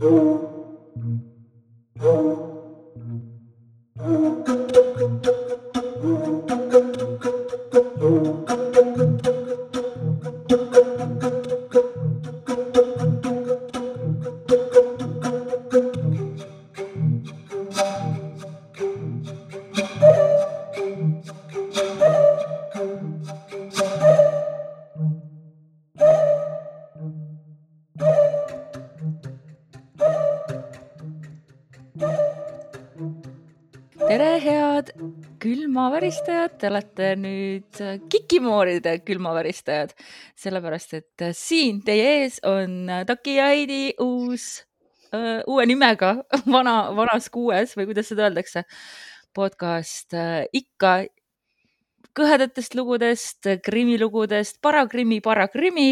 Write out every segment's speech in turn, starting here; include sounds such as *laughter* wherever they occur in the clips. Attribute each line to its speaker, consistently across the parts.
Speaker 1: Thank you. Tere, head külmaväristajad, te olete nüüd Kikimooride külmaväristajad, sellepärast et siin teie ees on Taki ja Heidi uus, uue nimega *laughs* vana, vanas kuues või kuidas seda öeldakse, podcast ikka kõhedatest lugudest, krimilugudest, parakrimi, parakrimi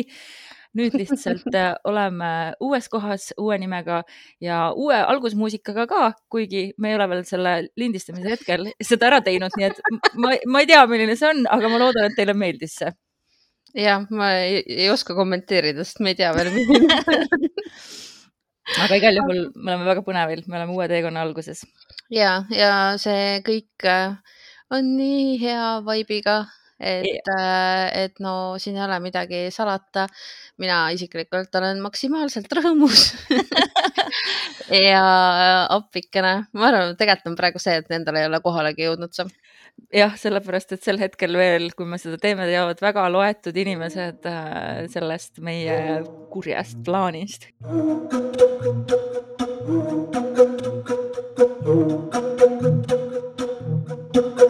Speaker 1: nüüd lihtsalt oleme uues kohas uue nimega ja uue algusmuusikaga ka, kuigi me ei ole veel selle lindistamise hetkel seda ära teinud, nii et ma, ma ei tea, milline see on, aga ma loodan, et teile meeldis see.
Speaker 2: jah, ma ei, ei oska kommenteerida, sest me ei tea veel,
Speaker 1: aga igal juhul me oleme väga põnevil, me oleme uue teekonna alguses.
Speaker 2: ja, ja see kõik on nii hea vibe'iga et, äh, et no siin ei ole midagi salata. mina isiklikult olen maksimaalselt rõõmus *laughs* ja äh, appikene, ma arvan, tegelikult on praegu see, et nendel ei ole kohalegi jõudnud see.
Speaker 1: jah, sellepärast, et sel hetkel veel, kui me seda teeme, teavad väga loetud inimesed äh, sellest meie kurjast plaanist. Thank you.